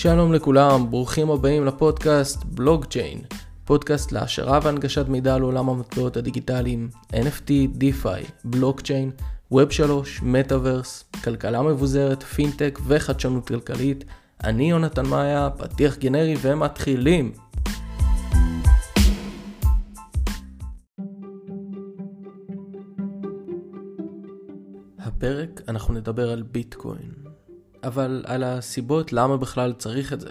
שלום לכולם, ברוכים הבאים לפודקאסט בלוגצ'יין, פודקאסט להשערה והנגשת מידע על עולם המטבעות הדיגיטליים, NFT, DeFi, בלוקצ'יין, Web 3, מטאוורס, כלכלה מבוזרת, פינטק וחדשנות כלכלית. אני יונתן מאיה, פתיח גנרי ומתחילים. הפרק אנחנו נדבר על ביטקוין, אבל על הסיבות למה בכלל צריך את זה.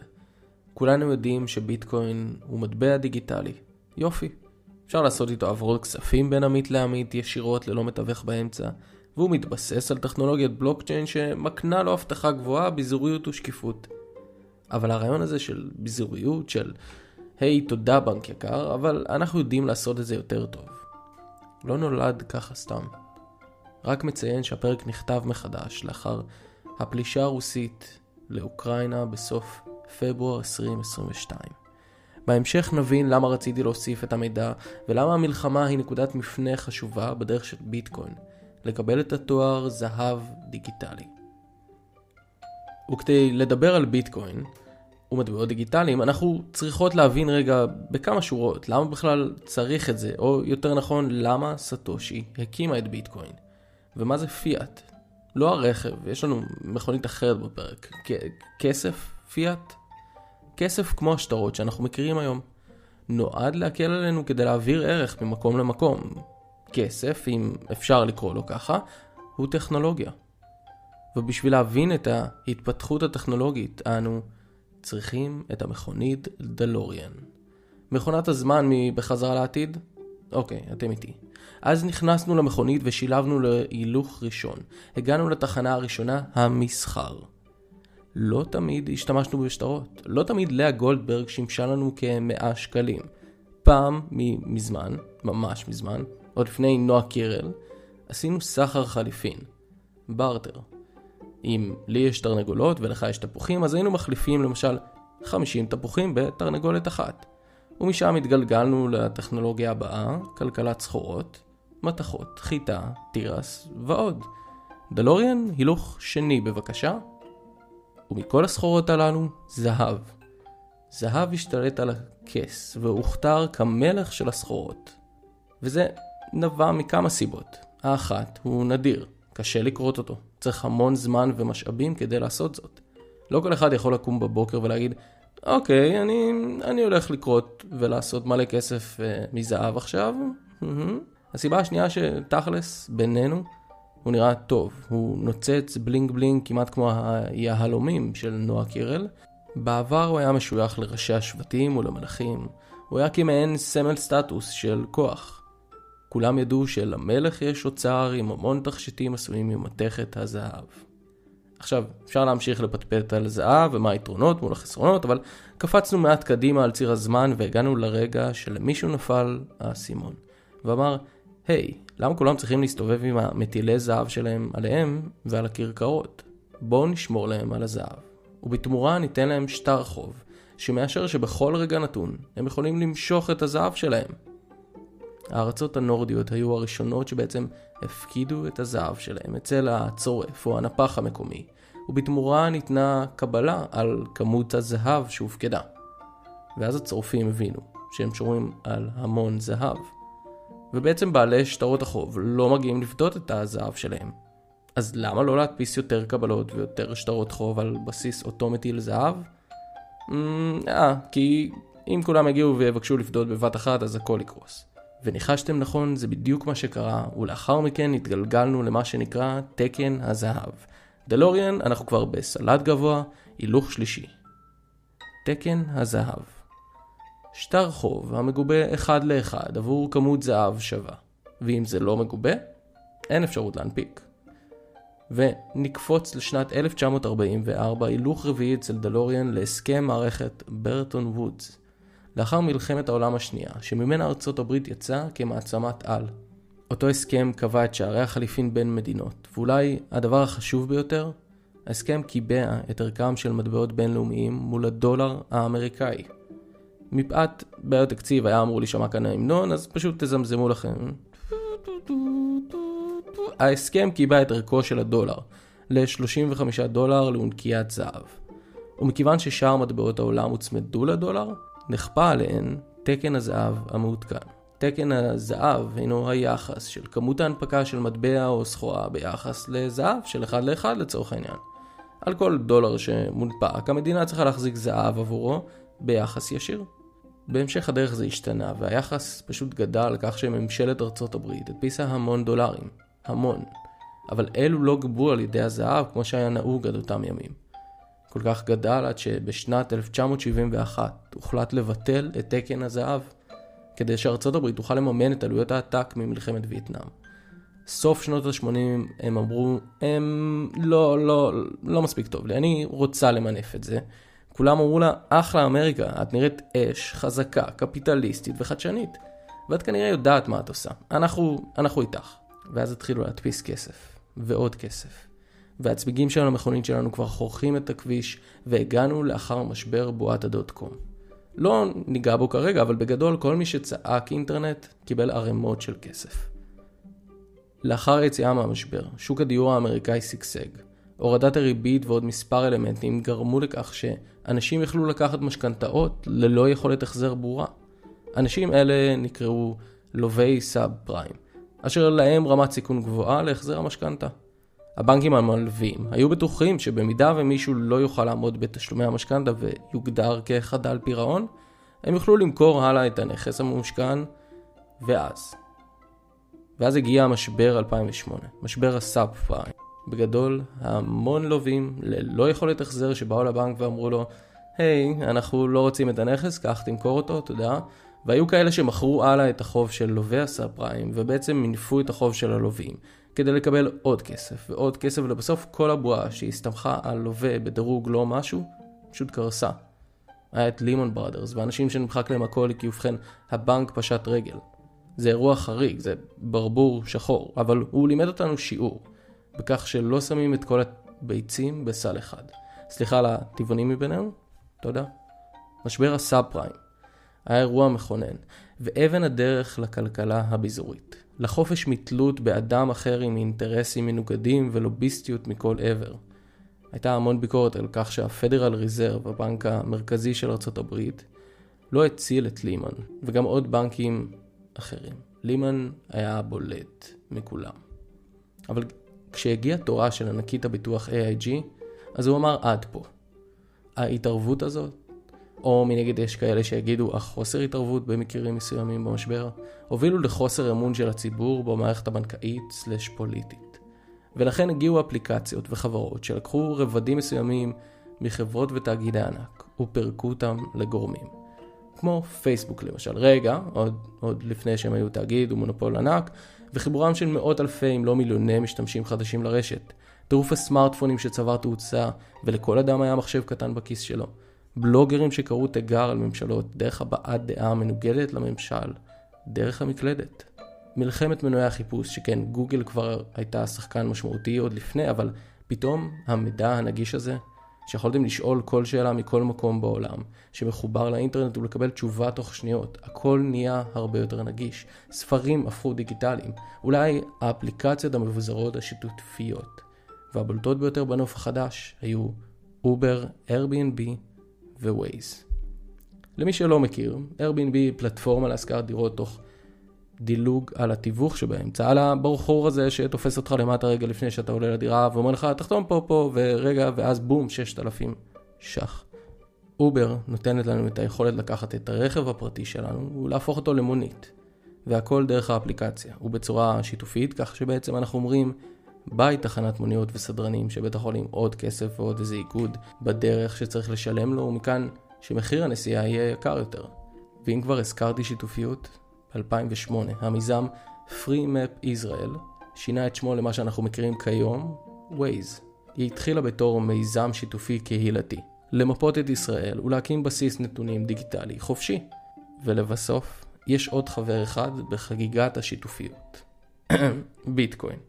כולנו יודעים שביטקוין הוא מטבע דיגיטלי. יופי. אפשר לעשות איתו העברות כספים בין עמית לעמית ישירות ללא מתווך באמצע, והוא מתבסס על טכנולוגיית בלוקצ'יין שמקנה לו הבטחה גבוהה, ביזוריות ושקיפות. אבל הרעיון הזה של ביזוריות, של היי hey, תודה בנק יקר, אבל אנחנו יודעים לעשות את זה יותר טוב. לא נולד ככה סתם. רק מציין שהפרק נכתב מחדש לאחר הפלישה הרוסית לאוקראינה בסוף פברואר 2022. בהמשך נבין למה רציתי להוסיף את המידע ולמה המלחמה היא נקודת מפנה חשובה בדרך של ביטקוין, לקבל את התואר זהב דיגיטלי. וכדי לדבר על ביטקוין ומטבעות דיגיטליים, אנחנו צריכות להבין רגע בכמה שורות למה בכלל צריך את זה, או יותר נכון, למה סטושי הקימה את ביטקוין. ומה זה פיאט? לא הרכב, יש לנו מכונית אחרת בפרק. כסף? פיאט? כסף כמו השטרות שאנחנו מכירים היום. נועד להקל עלינו כדי להעביר ערך ממקום למקום. כסף, אם אפשר לקרוא לו ככה, הוא טכנולוגיה. ובשביל להבין את ההתפתחות הטכנולוגית, אנו צריכים את המכונית דלוריאן. מכונת הזמן מבחזרה לעתיד? אוקיי, אתם איתי. אז נכנסנו למכונית ושילבנו להילוך ראשון. הגענו לתחנה הראשונה, המסחר. לא תמיד השתמשנו בשטרות. לא תמיד לאה גולדברג שימשה לנו כמאה שקלים. פעם, מזמן, ממש מזמן, עוד לפני נועה קירל, עשינו סחר חליפין. בארטר. אם לי יש תרנגולות ולך יש תפוחים, אז היינו מחליפים למשל 50 תפוחים בתרנגולת אחת. ומשם התגלגלנו לטכנולוגיה הבאה, כלכלת סחורות, מתכות, חיטה, תירס ועוד. דלוריאן, הילוך שני בבקשה. ומכל הסחורות הללו, זהב. זהב השתלט על הכס והוכתר כמלך של הסחורות. וזה נבע מכמה סיבות. האחת, הוא נדיר, קשה לקרות אותו. צריך המון זמן ומשאבים כדי לעשות זאת. לא כל אחד יכול לקום בבוקר ולהגיד, אוקיי, אני, אני הולך לקרות ולעשות מלא כסף uh, מזהב עכשיו. הסיבה השנייה שתכלס, בינינו, הוא נראה טוב. הוא נוצץ בלינג בלינג כמעט כמו היהלומים של נועה קירל. בעבר הוא היה משוייך לראשי השבטים ולמלכים. הוא היה כמעין סמל סטטוס של כוח. כולם ידעו שלמלך יש אוצר עם המון תכשיטים עשויים ממתכת הזהב. עכשיו, אפשר להמשיך לפטפט על זהב ומה היתרונות מול החסרונות, אבל קפצנו מעט קדימה על ציר הזמן והגענו לרגע שלמישהו נפל האסימון. ואמר, היי, hey, למה כולם צריכים להסתובב עם המטילי זהב שלהם עליהם ועל הכרכרות? בואו נשמור להם על הזהב. ובתמורה ניתן להם שטר חוב, שמאשר שבכל רגע נתון הם יכולים למשוך את הזהב שלהם. הארצות הנורדיות היו הראשונות שבעצם הפקידו את הזהב שלהם אצל הצורף או הנפח המקומי, ובתמורה ניתנה קבלה על כמות הזהב שהופקדה. ואז הצורפים הבינו שהם שומרים על המון זהב. ובעצם בעלי שטרות החוב לא מגיעים לפדות את הזהב שלהם. אז למה לא להדפיס יותר קבלות ויותר שטרות חוב על בסיס אותו מטיל זהב? אה, כי אם כולם יגיעו ויבקשו לפדות בבת אחת אז הכל יקרוס. וניחשתם נכון, זה בדיוק מה שקרה, ולאחר מכן התגלגלנו למה שנקרא תקן הזהב. דלוריאן, אנחנו כבר בסלט גבוה, הילוך שלישי. תקן הזהב. שטר חוב המגובה אחד לאחד עבור כמות זהב שווה, ואם זה לא מגובה, אין אפשרות להנפיק. ונקפוץ לשנת 1944, הילוך רביעי אצל דלוריאן להסכם מערכת ברטון וודס. לאחר מלחמת העולם השנייה, שממנה ארצות הברית יצאה כמעצמת על. אותו הסכם קבע את שערי החליפין בין מדינות, ואולי הדבר החשוב ביותר, ההסכם קיבע את ערכם של מטבעות בינלאומיים מול הדולר האמריקאי. מפאת בעיות תקציב היה אמור להישמע כאן ההמנון, אז פשוט תזמזמו לכם. ההסכם קיבע את ערכו של הדולר ל-35 דולר לאונקיית זהב. ומכיוון ששאר מטבעות העולם הוצמדו לדולר, נכפה עליהן תקן הזהב המעודכן. תקן הזהב הינו היחס של כמות ההנפקה של מטבע או סחורה ביחס לזהב של אחד לאחד לצורך העניין. על כל דולר שמונפק, המדינה צריכה להחזיק זהב עבורו ביחס ישיר. בהמשך הדרך זה השתנה, והיחס פשוט גדל כך שממשלת ארצות הברית הדפיסה המון דולרים. המון. אבל אלו לא גבו על ידי הזהב כמו שהיה נהוג עד אותם ימים. כל כך גדל עד שבשנת 1971 הוחלט לבטל את תקן הזהב, כדי שארצות הברית תוכל לממן את עלויות העתק ממלחמת וייטנאם. סוף שנות ה-80 הם אמרו, הם לא, לא, לא מספיק טוב לי, אני רוצה למנף את זה. כולם אמרו לה, אחלה אמריקה, את נראית אש, חזקה, קפיטליסטית וחדשנית. ואת כנראה יודעת מה את עושה. אנחנו, אנחנו איתך. ואז התחילו להדפיס כסף. ועוד כסף. והצמיגים של המכונית שלנו כבר חורכים את הכביש, והגענו לאחר משבר בועת הדוט קום. לא ניגע בו כרגע, אבל בגדול כל מי שצעק אינטרנט קיבל ערימות של כסף. לאחר היציאה מהמשבר, שוק הדיור האמריקאי שגשג. הורדת הריבית ועוד מספר אלמנטים גרמו לכך שאנשים יכלו לקחת משכנתאות ללא יכולת החזר ברורה. אנשים אלה נקראו לווי סאב פריים, אשר להם רמת סיכון גבוהה להחזר המשכנתה. הבנקים המלווים היו בטוחים שבמידה ומישהו לא יוכל לעמוד בתשלומי המשכנתה ויוגדר כחדל פירעון, הם יוכלו למכור הלאה את הנכס המושכן, ואז. ואז הגיע המשבר 2008, משבר הסאב פריים. בגדול, המון לווים ללא יכולת החזר שבאו לבנק ואמרו לו, היי, hey, אנחנו לא רוצים את הנכס, קח תמכור אותו, תודה. והיו כאלה שמכרו הלאה את החוב של לווי הסאב פריים, ובעצם מינפו את החוב של הלווים. כדי לקבל עוד כסף ועוד כסף, ולבסוף כל הבועה שהסתמכה על לווה בדירוג לא משהו, פשוט קרסה. היה את לימון בראדרס, ואנשים שנמחק להם הכל כי ובכן הבנק פשט רגל. זה אירוע חריג, זה ברבור שחור, אבל הוא לימד אותנו שיעור, בכך שלא שמים את כל הביצים בסל אחד. סליחה על הטבעונים מבינינו? תודה. משבר הסאב פריים היה אירוע מכונן, ואבן הדרך לכלכלה הביזורית. לחופש מתלות באדם אחר עם אינטרסים מנוגדים ולוביסטיות מכל עבר. הייתה המון ביקורת על כך שהפדרל ריזרב, הבנק המרכזי של ארצות הברית, לא הציל את לימן, וגם עוד בנקים אחרים. לימן היה הבולט מכולם. אבל כשהגיע תורה של ענקית הביטוח AIG, אז הוא אמר עד פה. ההתערבות הזאת או מנגד יש כאלה שיגידו החוסר התערבות במקרים מסוימים במשבר, הובילו לחוסר אמון של הציבור במערכת הבנקאית/סלש פוליטית. ולכן הגיעו אפליקציות וחברות שלקחו רבדים מסוימים מחברות ותאגידי ענק, ופרקו אותם לגורמים. כמו פייסבוק למשל, רגע, עוד, עוד לפני שהם היו תאגיד ומונופול ענק, וחיבורם של מאות אלפי אם לא מיליוני משתמשים חדשים לרשת. טירוף הסמארטפונים שצבר תאוצה, ולכל אדם היה מחשב קטן בכיס שלו. בלוגרים שקראו תיגר על ממשלות דרך הבעת דעה מנוגדת לממשל, דרך המקלדת. מלחמת מנועי החיפוש, שכן גוגל כבר הייתה שחקן משמעותי עוד לפני, אבל פתאום המידע הנגיש הזה, שיכולתם לשאול כל שאלה מכל מקום בעולם, שמחובר לאינטרנט ולקבל תשובה תוך שניות, הכל נהיה הרבה יותר נגיש. ספרים הפכו דיגיטליים, אולי האפליקציות המבוזרות השיתופיות. והבולטות ביותר בנוף החדש היו אובר, Airbnb ו-Waze. למי שלא מכיר, Airbnb היא פלטפורמה להשכרת דירות תוך דילוג על התיווך שבאמצע, על הבחור הזה שתופס אותך למטה רגע לפני שאתה עולה לדירה ואומר לך תחתום פה פה ורגע ואז בום 6,000 ש"ח. אובר נותנת לנו את היכולת לקחת את הרכב הפרטי שלנו ולהפוך אותו למונית. והכל דרך האפליקציה, ובצורה שיתופית, כך שבעצם אנחנו אומרים ביי תחנת מוניות וסדרנים שבטח עולים עוד כסף ועוד איזה איגוד בדרך שצריך לשלם לו, ומכאן שמחיר הנסיעה יהיה יקר יותר. ואם כבר הזכרתי שיתופיות, ב-2008 המיזם Free Map Israel שינה את שמו למה שאנחנו מכירים כיום, Waze. היא התחילה בתור מיזם שיתופי קהילתי, למפות את ישראל ולהקים בסיס נתונים דיגיטלי חופשי. ולבסוף, יש עוד חבר אחד בחגיגת השיתופיות. ביטקוין.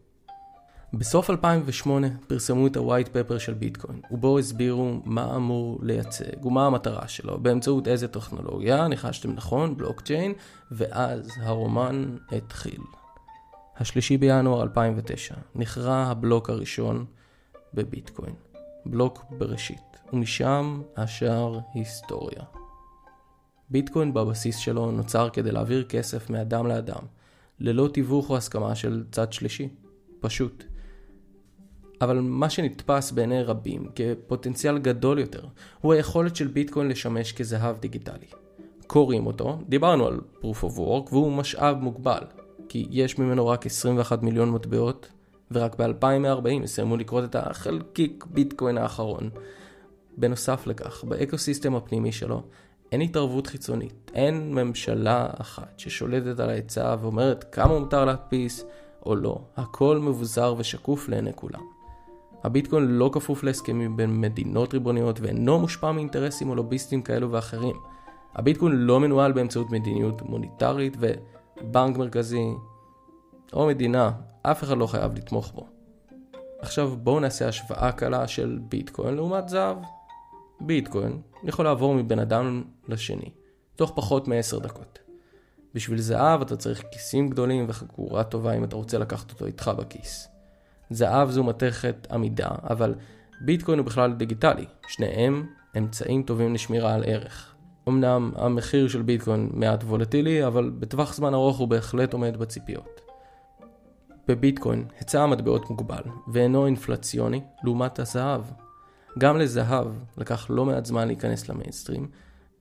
בסוף 2008 פרסמו את ה-white paper של ביטקוין, ובו הסבירו מה אמור לייצג ומה המטרה שלו, באמצעות איזה טכנולוגיה, ניחשתם נכון, בלוקצ'יין, ואז הרומן התחיל. השלישי בינואר 2009 נכרע הבלוק הראשון בביטקוין. בלוק בראשית, ומשם השאר היסטוריה. ביטקוין בבסיס שלו נוצר כדי להעביר כסף מאדם לאדם, ללא תיווך או הסכמה של צד שלישי. פשוט. אבל מה שנתפס בעיני רבים כפוטנציאל גדול יותר, הוא היכולת של ביטקוין לשמש כזהב דיגיטלי. קוראים אותו, דיברנו על proof of work, והוא משאב מוגבל, כי יש ממנו רק 21 מיליון מטבעות, ורק ב-2040 יסיימו לקרות את החלקיק ביטקוין האחרון. בנוסף לכך, באקוסיסטם הפנימי שלו, אין התערבות חיצונית, אין ממשלה אחת ששולטת על ההיצע ואומרת כמה מותר להדפיס או לא, הכל מבוזר ושקוף לעיני כולם. הביטקוין לא כפוף להסכמים בין מדינות ריבוניות ואינו מושפע מאינטרסים או לוביסטים כאלו ואחרים. הביטקוין לא מנוהל באמצעות מדיניות מוניטרית ובנק מרכזי או מדינה, אף אחד לא חייב לתמוך בו. עכשיו בואו נעשה השוואה קלה של ביטקוין לעומת זהב. ביטקוין יכול לעבור מבן אדם לשני, תוך פחות מ-10 דקות. בשביל זהב אתה צריך כיסים גדולים וחגורה טובה אם אתה רוצה לקחת אותו איתך בכיס. זהב זו מתכת עמידה, אבל ביטקוין הוא בכלל דיגיטלי. שניהם אמצעים טובים לשמירה על ערך. אמנם המחיר של ביטקוין מעט וולטילי, אבל בטווח זמן ארוך הוא בהחלט עומד בציפיות. בביטקוין היצע המטבעות מוגבל, ואינו אינפלציוני, לעומת הזהב. גם לזהב לקח לא מעט זמן להיכנס למיינסטרים,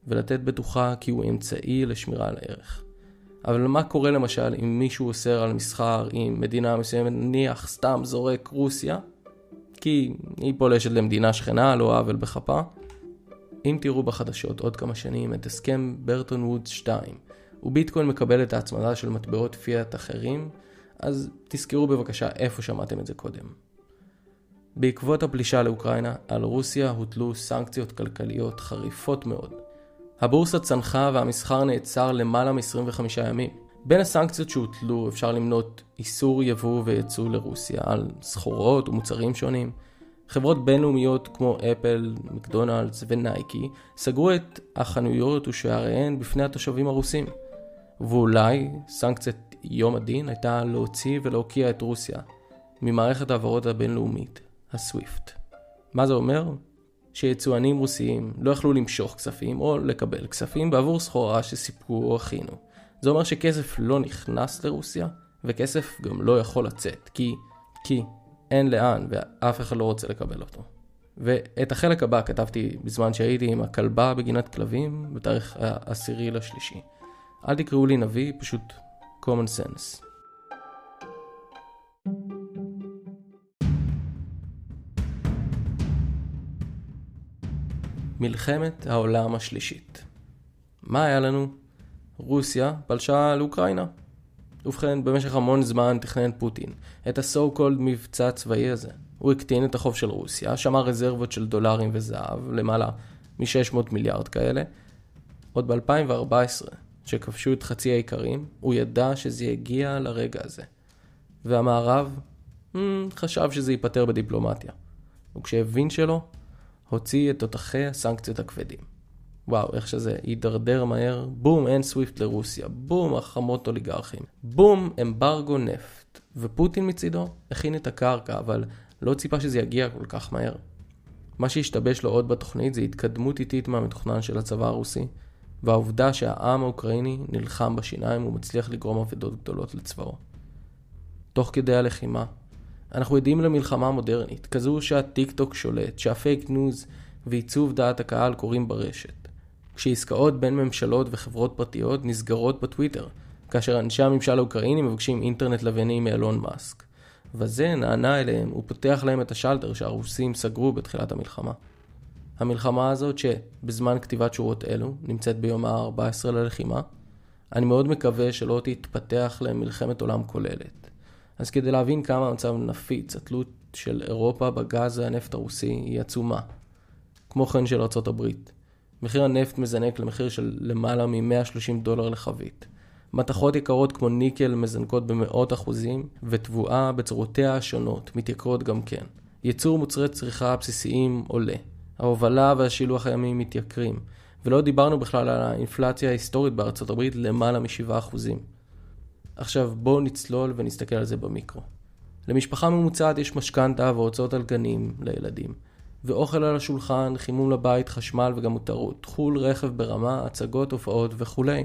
ולתת בטוחה כי הוא אמצעי לשמירה על ערך. אבל מה קורה למשל אם מישהו אוסר על מסחר עם מדינה מסוימת, נניח סתם זורק רוסיה, כי היא פולשת למדינה שכנה, לא עוול בכפה? אם תראו בחדשות עוד כמה שנים את הסכם ברטון וודס 2, וביטקוין מקבל את ההצמדה של מטבעות פיאט אחרים, אז תזכרו בבקשה איפה שמעתם את זה קודם. בעקבות הפלישה לאוקראינה, על רוסיה הוטלו סנקציות כלכליות חריפות מאוד. הבורסה צנחה והמסחר נעצר למעלה מ-25 ימים. בין הסנקציות שהוטלו אפשר למנות איסור יבוא וייצוא לרוסיה על סחורות ומוצרים שונים. חברות בינלאומיות כמו אפל, מקדונלדס ונייקי סגרו את החנויות ושעריהן בפני התושבים הרוסים. ואולי סנקציית יום הדין הייתה להוציא ולהוקיע את רוסיה ממערכת ההעברות הבינלאומית, הסוויפט. מה זה אומר? שיצואנים רוסיים לא יכלו למשוך כספים או לקבל כספים בעבור סחורה שסיפקו או הכינו. זה אומר שכסף לא נכנס לרוסיה, וכסף גם לא יכול לצאת, כי, כי אין לאן ואף אחד לא רוצה לקבל אותו. ואת החלק הבא כתבתי בזמן שהייתי עם הכלבה בגינת כלבים בתאריך העשירי לשלישי. אל תקראו לי נביא, פשוט common sense. מלחמת העולם השלישית. מה היה לנו? רוסיה פלשה לאוקראינה. ובכן, במשך המון זמן תכנן פוטין את ה-so called מבצע הצבאי הזה. הוא הקטין את החוב של רוסיה, שמר רזרבות של דולרים וזהב, למעלה מ-600 מיליארד כאלה. עוד ב-2014, כשכבשו את חצי האיכרים, הוא ידע שזה יגיע לרגע הזה. והמערב hmm, חשב שזה ייפתר בדיפלומטיה. וכשהבין שלא, הוציא את תותחי הסנקציות הכבדים. וואו, איך שזה הידרדר מהר, בום, אין סוויפט לרוסיה, בום, החמות אוליגרכים, בום, אמברגו נפט. ופוטין מצידו הכין את הקרקע, אבל לא ציפה שזה יגיע כל כך מהר. מה שהשתבש לו עוד בתוכנית זה התקדמות איטית מהמתוכנן של הצבא הרוסי, והעובדה שהעם האוקראיני נלחם בשיניים ומצליח לגרום אבדות גדולות לצבאו. תוך כדי הלחימה, אנחנו עדים למלחמה מודרנית, כזו שהטיק טוק שולט, שהפייק ניוז ועיצוב דעת הקהל קורים ברשת. כשעסקאות בין ממשלות וחברות פרטיות נסגרות בטוויטר, כאשר אנשי הממשל האוקראיני מבקשים אינטרנט לווייני מאלון מאסק. וזה נענה אליהם ופותח להם את השלטר שהרוסים סגרו בתחילת המלחמה. המלחמה הזאת, שבזמן כתיבת שורות אלו, נמצאת ביום ה-14 ללחימה, אני מאוד מקווה שלא תתפתח למלחמת עולם כוללת. אז כדי להבין כמה המצב נפיץ, התלות של אירופה בגז והנפט הרוסי היא עצומה. כמו כן של ארה"ב. מחיר הנפט מזנק למחיר של למעלה מ-130 דולר לחבית. מתכות יקרות כמו ניקל מזנקות במאות אחוזים, ותבואה בצורותיה השונות מתייקרות גם כן. ייצור מוצרי צריכה בסיסיים עולה. ההובלה והשילוח הימי מתייקרים. ולא דיברנו בכלל על האינפלציה ההיסטורית בארצות הברית למעלה מ-7%. עכשיו בואו נצלול ונסתכל על זה במיקרו. למשפחה ממוצעת יש משכנתה והוצאות על גנים לילדים. ואוכל על השולחן, חימום לבית, חשמל וגם מותרות, חול, רכב ברמה, הצגות, הופעות וכולי.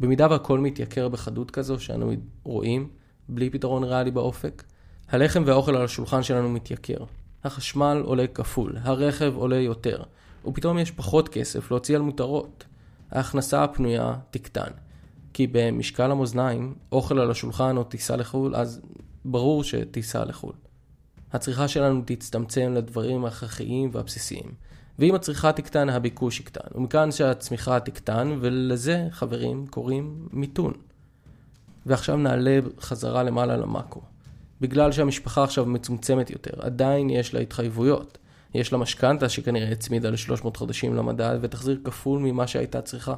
במידה והכל מתייקר בחדות כזו שאנו רואים, בלי פתרון ריאלי באופק, הלחם והאוכל על השולחן שלנו מתייקר. החשמל עולה כפול, הרכב עולה יותר, ופתאום יש פחות כסף להוציא על מותרות. ההכנסה הפנויה תקטן. כי במשקל המאזניים, אוכל על השולחן או טיסה לחו"ל, אז ברור שטיסה לחו"ל. הצריכה שלנו תצטמצם לדברים ההכרחיים והבסיסיים. ואם הצריכה תקטן, הביקוש יקטן. ומכאן שהצמיחה תקטן, ולזה, חברים, קוראים מיתון. ועכשיו נעלה חזרה למעלה למאקרו. בגלל שהמשפחה עכשיו מצומצמת יותר, עדיין יש לה התחייבויות. יש לה משכנתה שכנראה הצמידה ל-300 חודשים למדד ותחזיר כפול ממה שהייתה צריכה.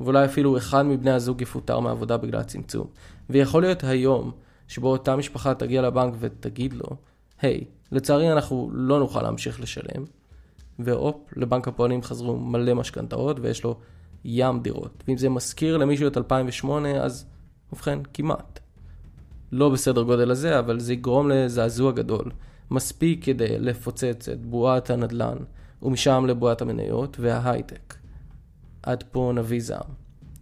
ואולי אפילו אחד מבני הזוג יפוטר מהעבודה בגלל הצמצום. ויכול להיות היום שבו אותה משפחה תגיע לבנק ותגיד לו, היי, hey, לצערי אנחנו לא נוכל להמשיך לשלם, והופ, לבנק הפועלים חזרו מלא משכנתאות ויש לו ים דירות. ואם זה מזכיר למישהו את 2008, אז ובכן, כמעט. לא בסדר גודל הזה, אבל זה יגרום לזעזוע גדול. מספיק כדי לפוצץ את בועת הנדל"ן, ומשם לבועת המניות וההייטק. עד פה נביא זעם.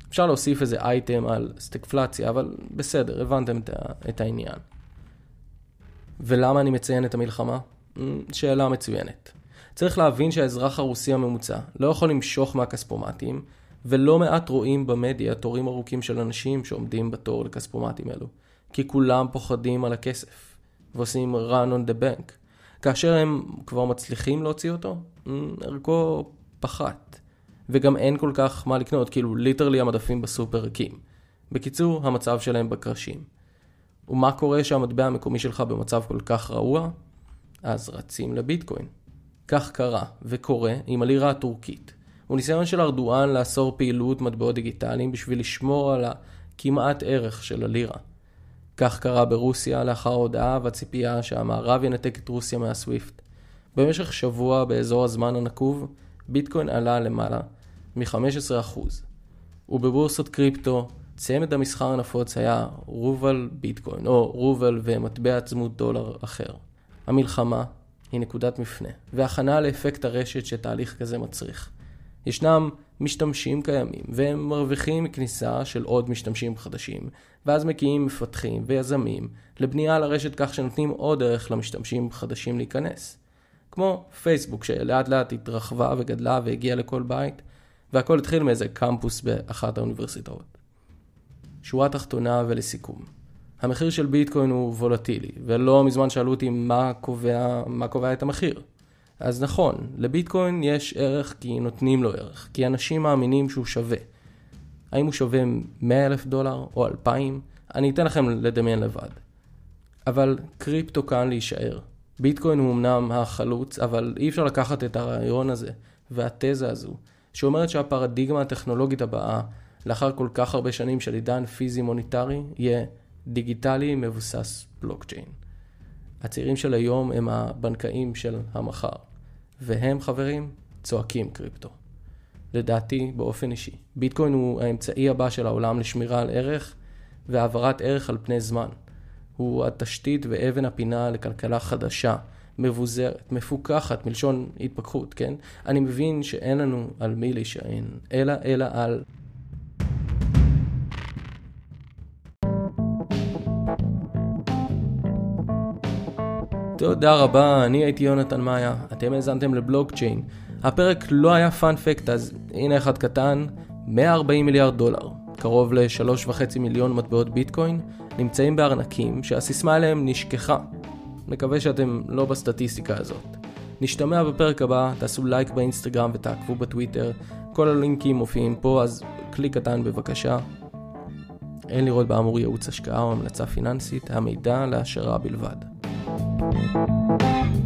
אפשר להוסיף איזה אייטם על סטקפלציה, אבל בסדר, הבנתם את העניין. ולמה אני מציין את המלחמה? שאלה מצוינת. צריך להבין שהאזרח הרוסי הממוצע לא יכול למשוך מהכספומטים, ולא מעט רואים במדיה תורים ארוכים של אנשים שעומדים בתור לכספומטים אלו. כי כולם פוחדים על הכסף, ועושים run on the bank. כאשר הם כבר מצליחים להוציא אותו, ערכו פחת. וגם אין כל כך מה לקנות, כאילו ליטרלי המדפים בסופר ריקים. בקיצור, המצב שלהם בקרשים. ומה קורה שהמטבע המקומי שלך במצב כל כך רעוע? אז רצים לביטקוין. כך קרה וקורה עם הלירה הטורקית. הוא ניסיון של ארדואן לאסור פעילות מטבעות דיגיטליים בשביל לשמור על הכמעט ערך של הלירה. כך קרה ברוסיה לאחר ההודעה והציפייה שהמערב ינתק את רוסיה מהסוויפט. במשך שבוע באזור הזמן הנקוב, ביטקוין עלה למעלה מ-15%. ובבורסות קריפטו, צמד המסחר הנפוץ היה רובל ביטקוין, או רובל ומטבע צמוד דולר אחר. המלחמה היא נקודת מפנה, והכנה לאפקט הרשת שתהליך כזה מצריך. ישנם משתמשים קיימים, והם מרוויחים מכניסה של עוד משתמשים חדשים, ואז מגיעים מפתחים ויזמים לבנייה על הרשת כך שנותנים עוד ערך למשתמשים חדשים להיכנס. כמו פייסבוק שלאט לאט התרחבה וגדלה והגיעה לכל בית, והכל התחיל מאיזה קמפוס באחת האוניברסיטאות. שורה תחתונה ולסיכום. המחיר של ביטקוין הוא וולטילי, ולא מזמן שאלו אותי מה קובע, מה קובע את המחיר. אז נכון, לביטקוין יש ערך כי נותנים לו ערך, כי אנשים מאמינים שהוא שווה. האם הוא שווה 100 אלף דולר או 2,000? אני אתן לכם לדמיין לבד. אבל קריפטו כאן להישאר. ביטקוין הוא אמנם החלוץ, אבל אי אפשר לקחת את הרעיון הזה והתזה הזו, שאומרת שהפרדיגמה הטכנולוגית הבאה, לאחר כל כך הרבה שנים של עידן פיזי מוניטרי, יהיה דיגיטלי מבוסס בלוקצ'יין. הצעירים של היום הם הבנקאים של המחר, והם, חברים, צועקים קריפטו. לדעתי, באופן אישי, ביטקוין הוא האמצעי הבא של העולם לשמירה על ערך והעברת ערך על פני זמן. הוא התשתית ואבן הפינה לכלכלה חדשה, מבוזרת, מפוקחת, מלשון התפכחות, כן? אני מבין שאין לנו על מי להישען, אלא אלא על תודה רבה, אני הייתי יונתן מאיה, אתם האזנתם לבלוקצ'יין. הפרק לא היה פאנפקט, אז הנה אחד קטן, 140 מיליארד דולר, קרוב ל-3.5 מיליון מטבעות ביטקוין, נמצאים בארנקים שהסיסמה עליהם נשכחה. מקווה שאתם לא בסטטיסטיקה הזאת. נשתמע בפרק הבא, תעשו לייק באינסטגרם ותעקבו בטוויטר, כל הלינקים מופיעים פה, אז קליק קטן בבקשה. אין לראות באמור ייעוץ השקעה או המלצה פיננסית, המידע להשערה בלבד. thank you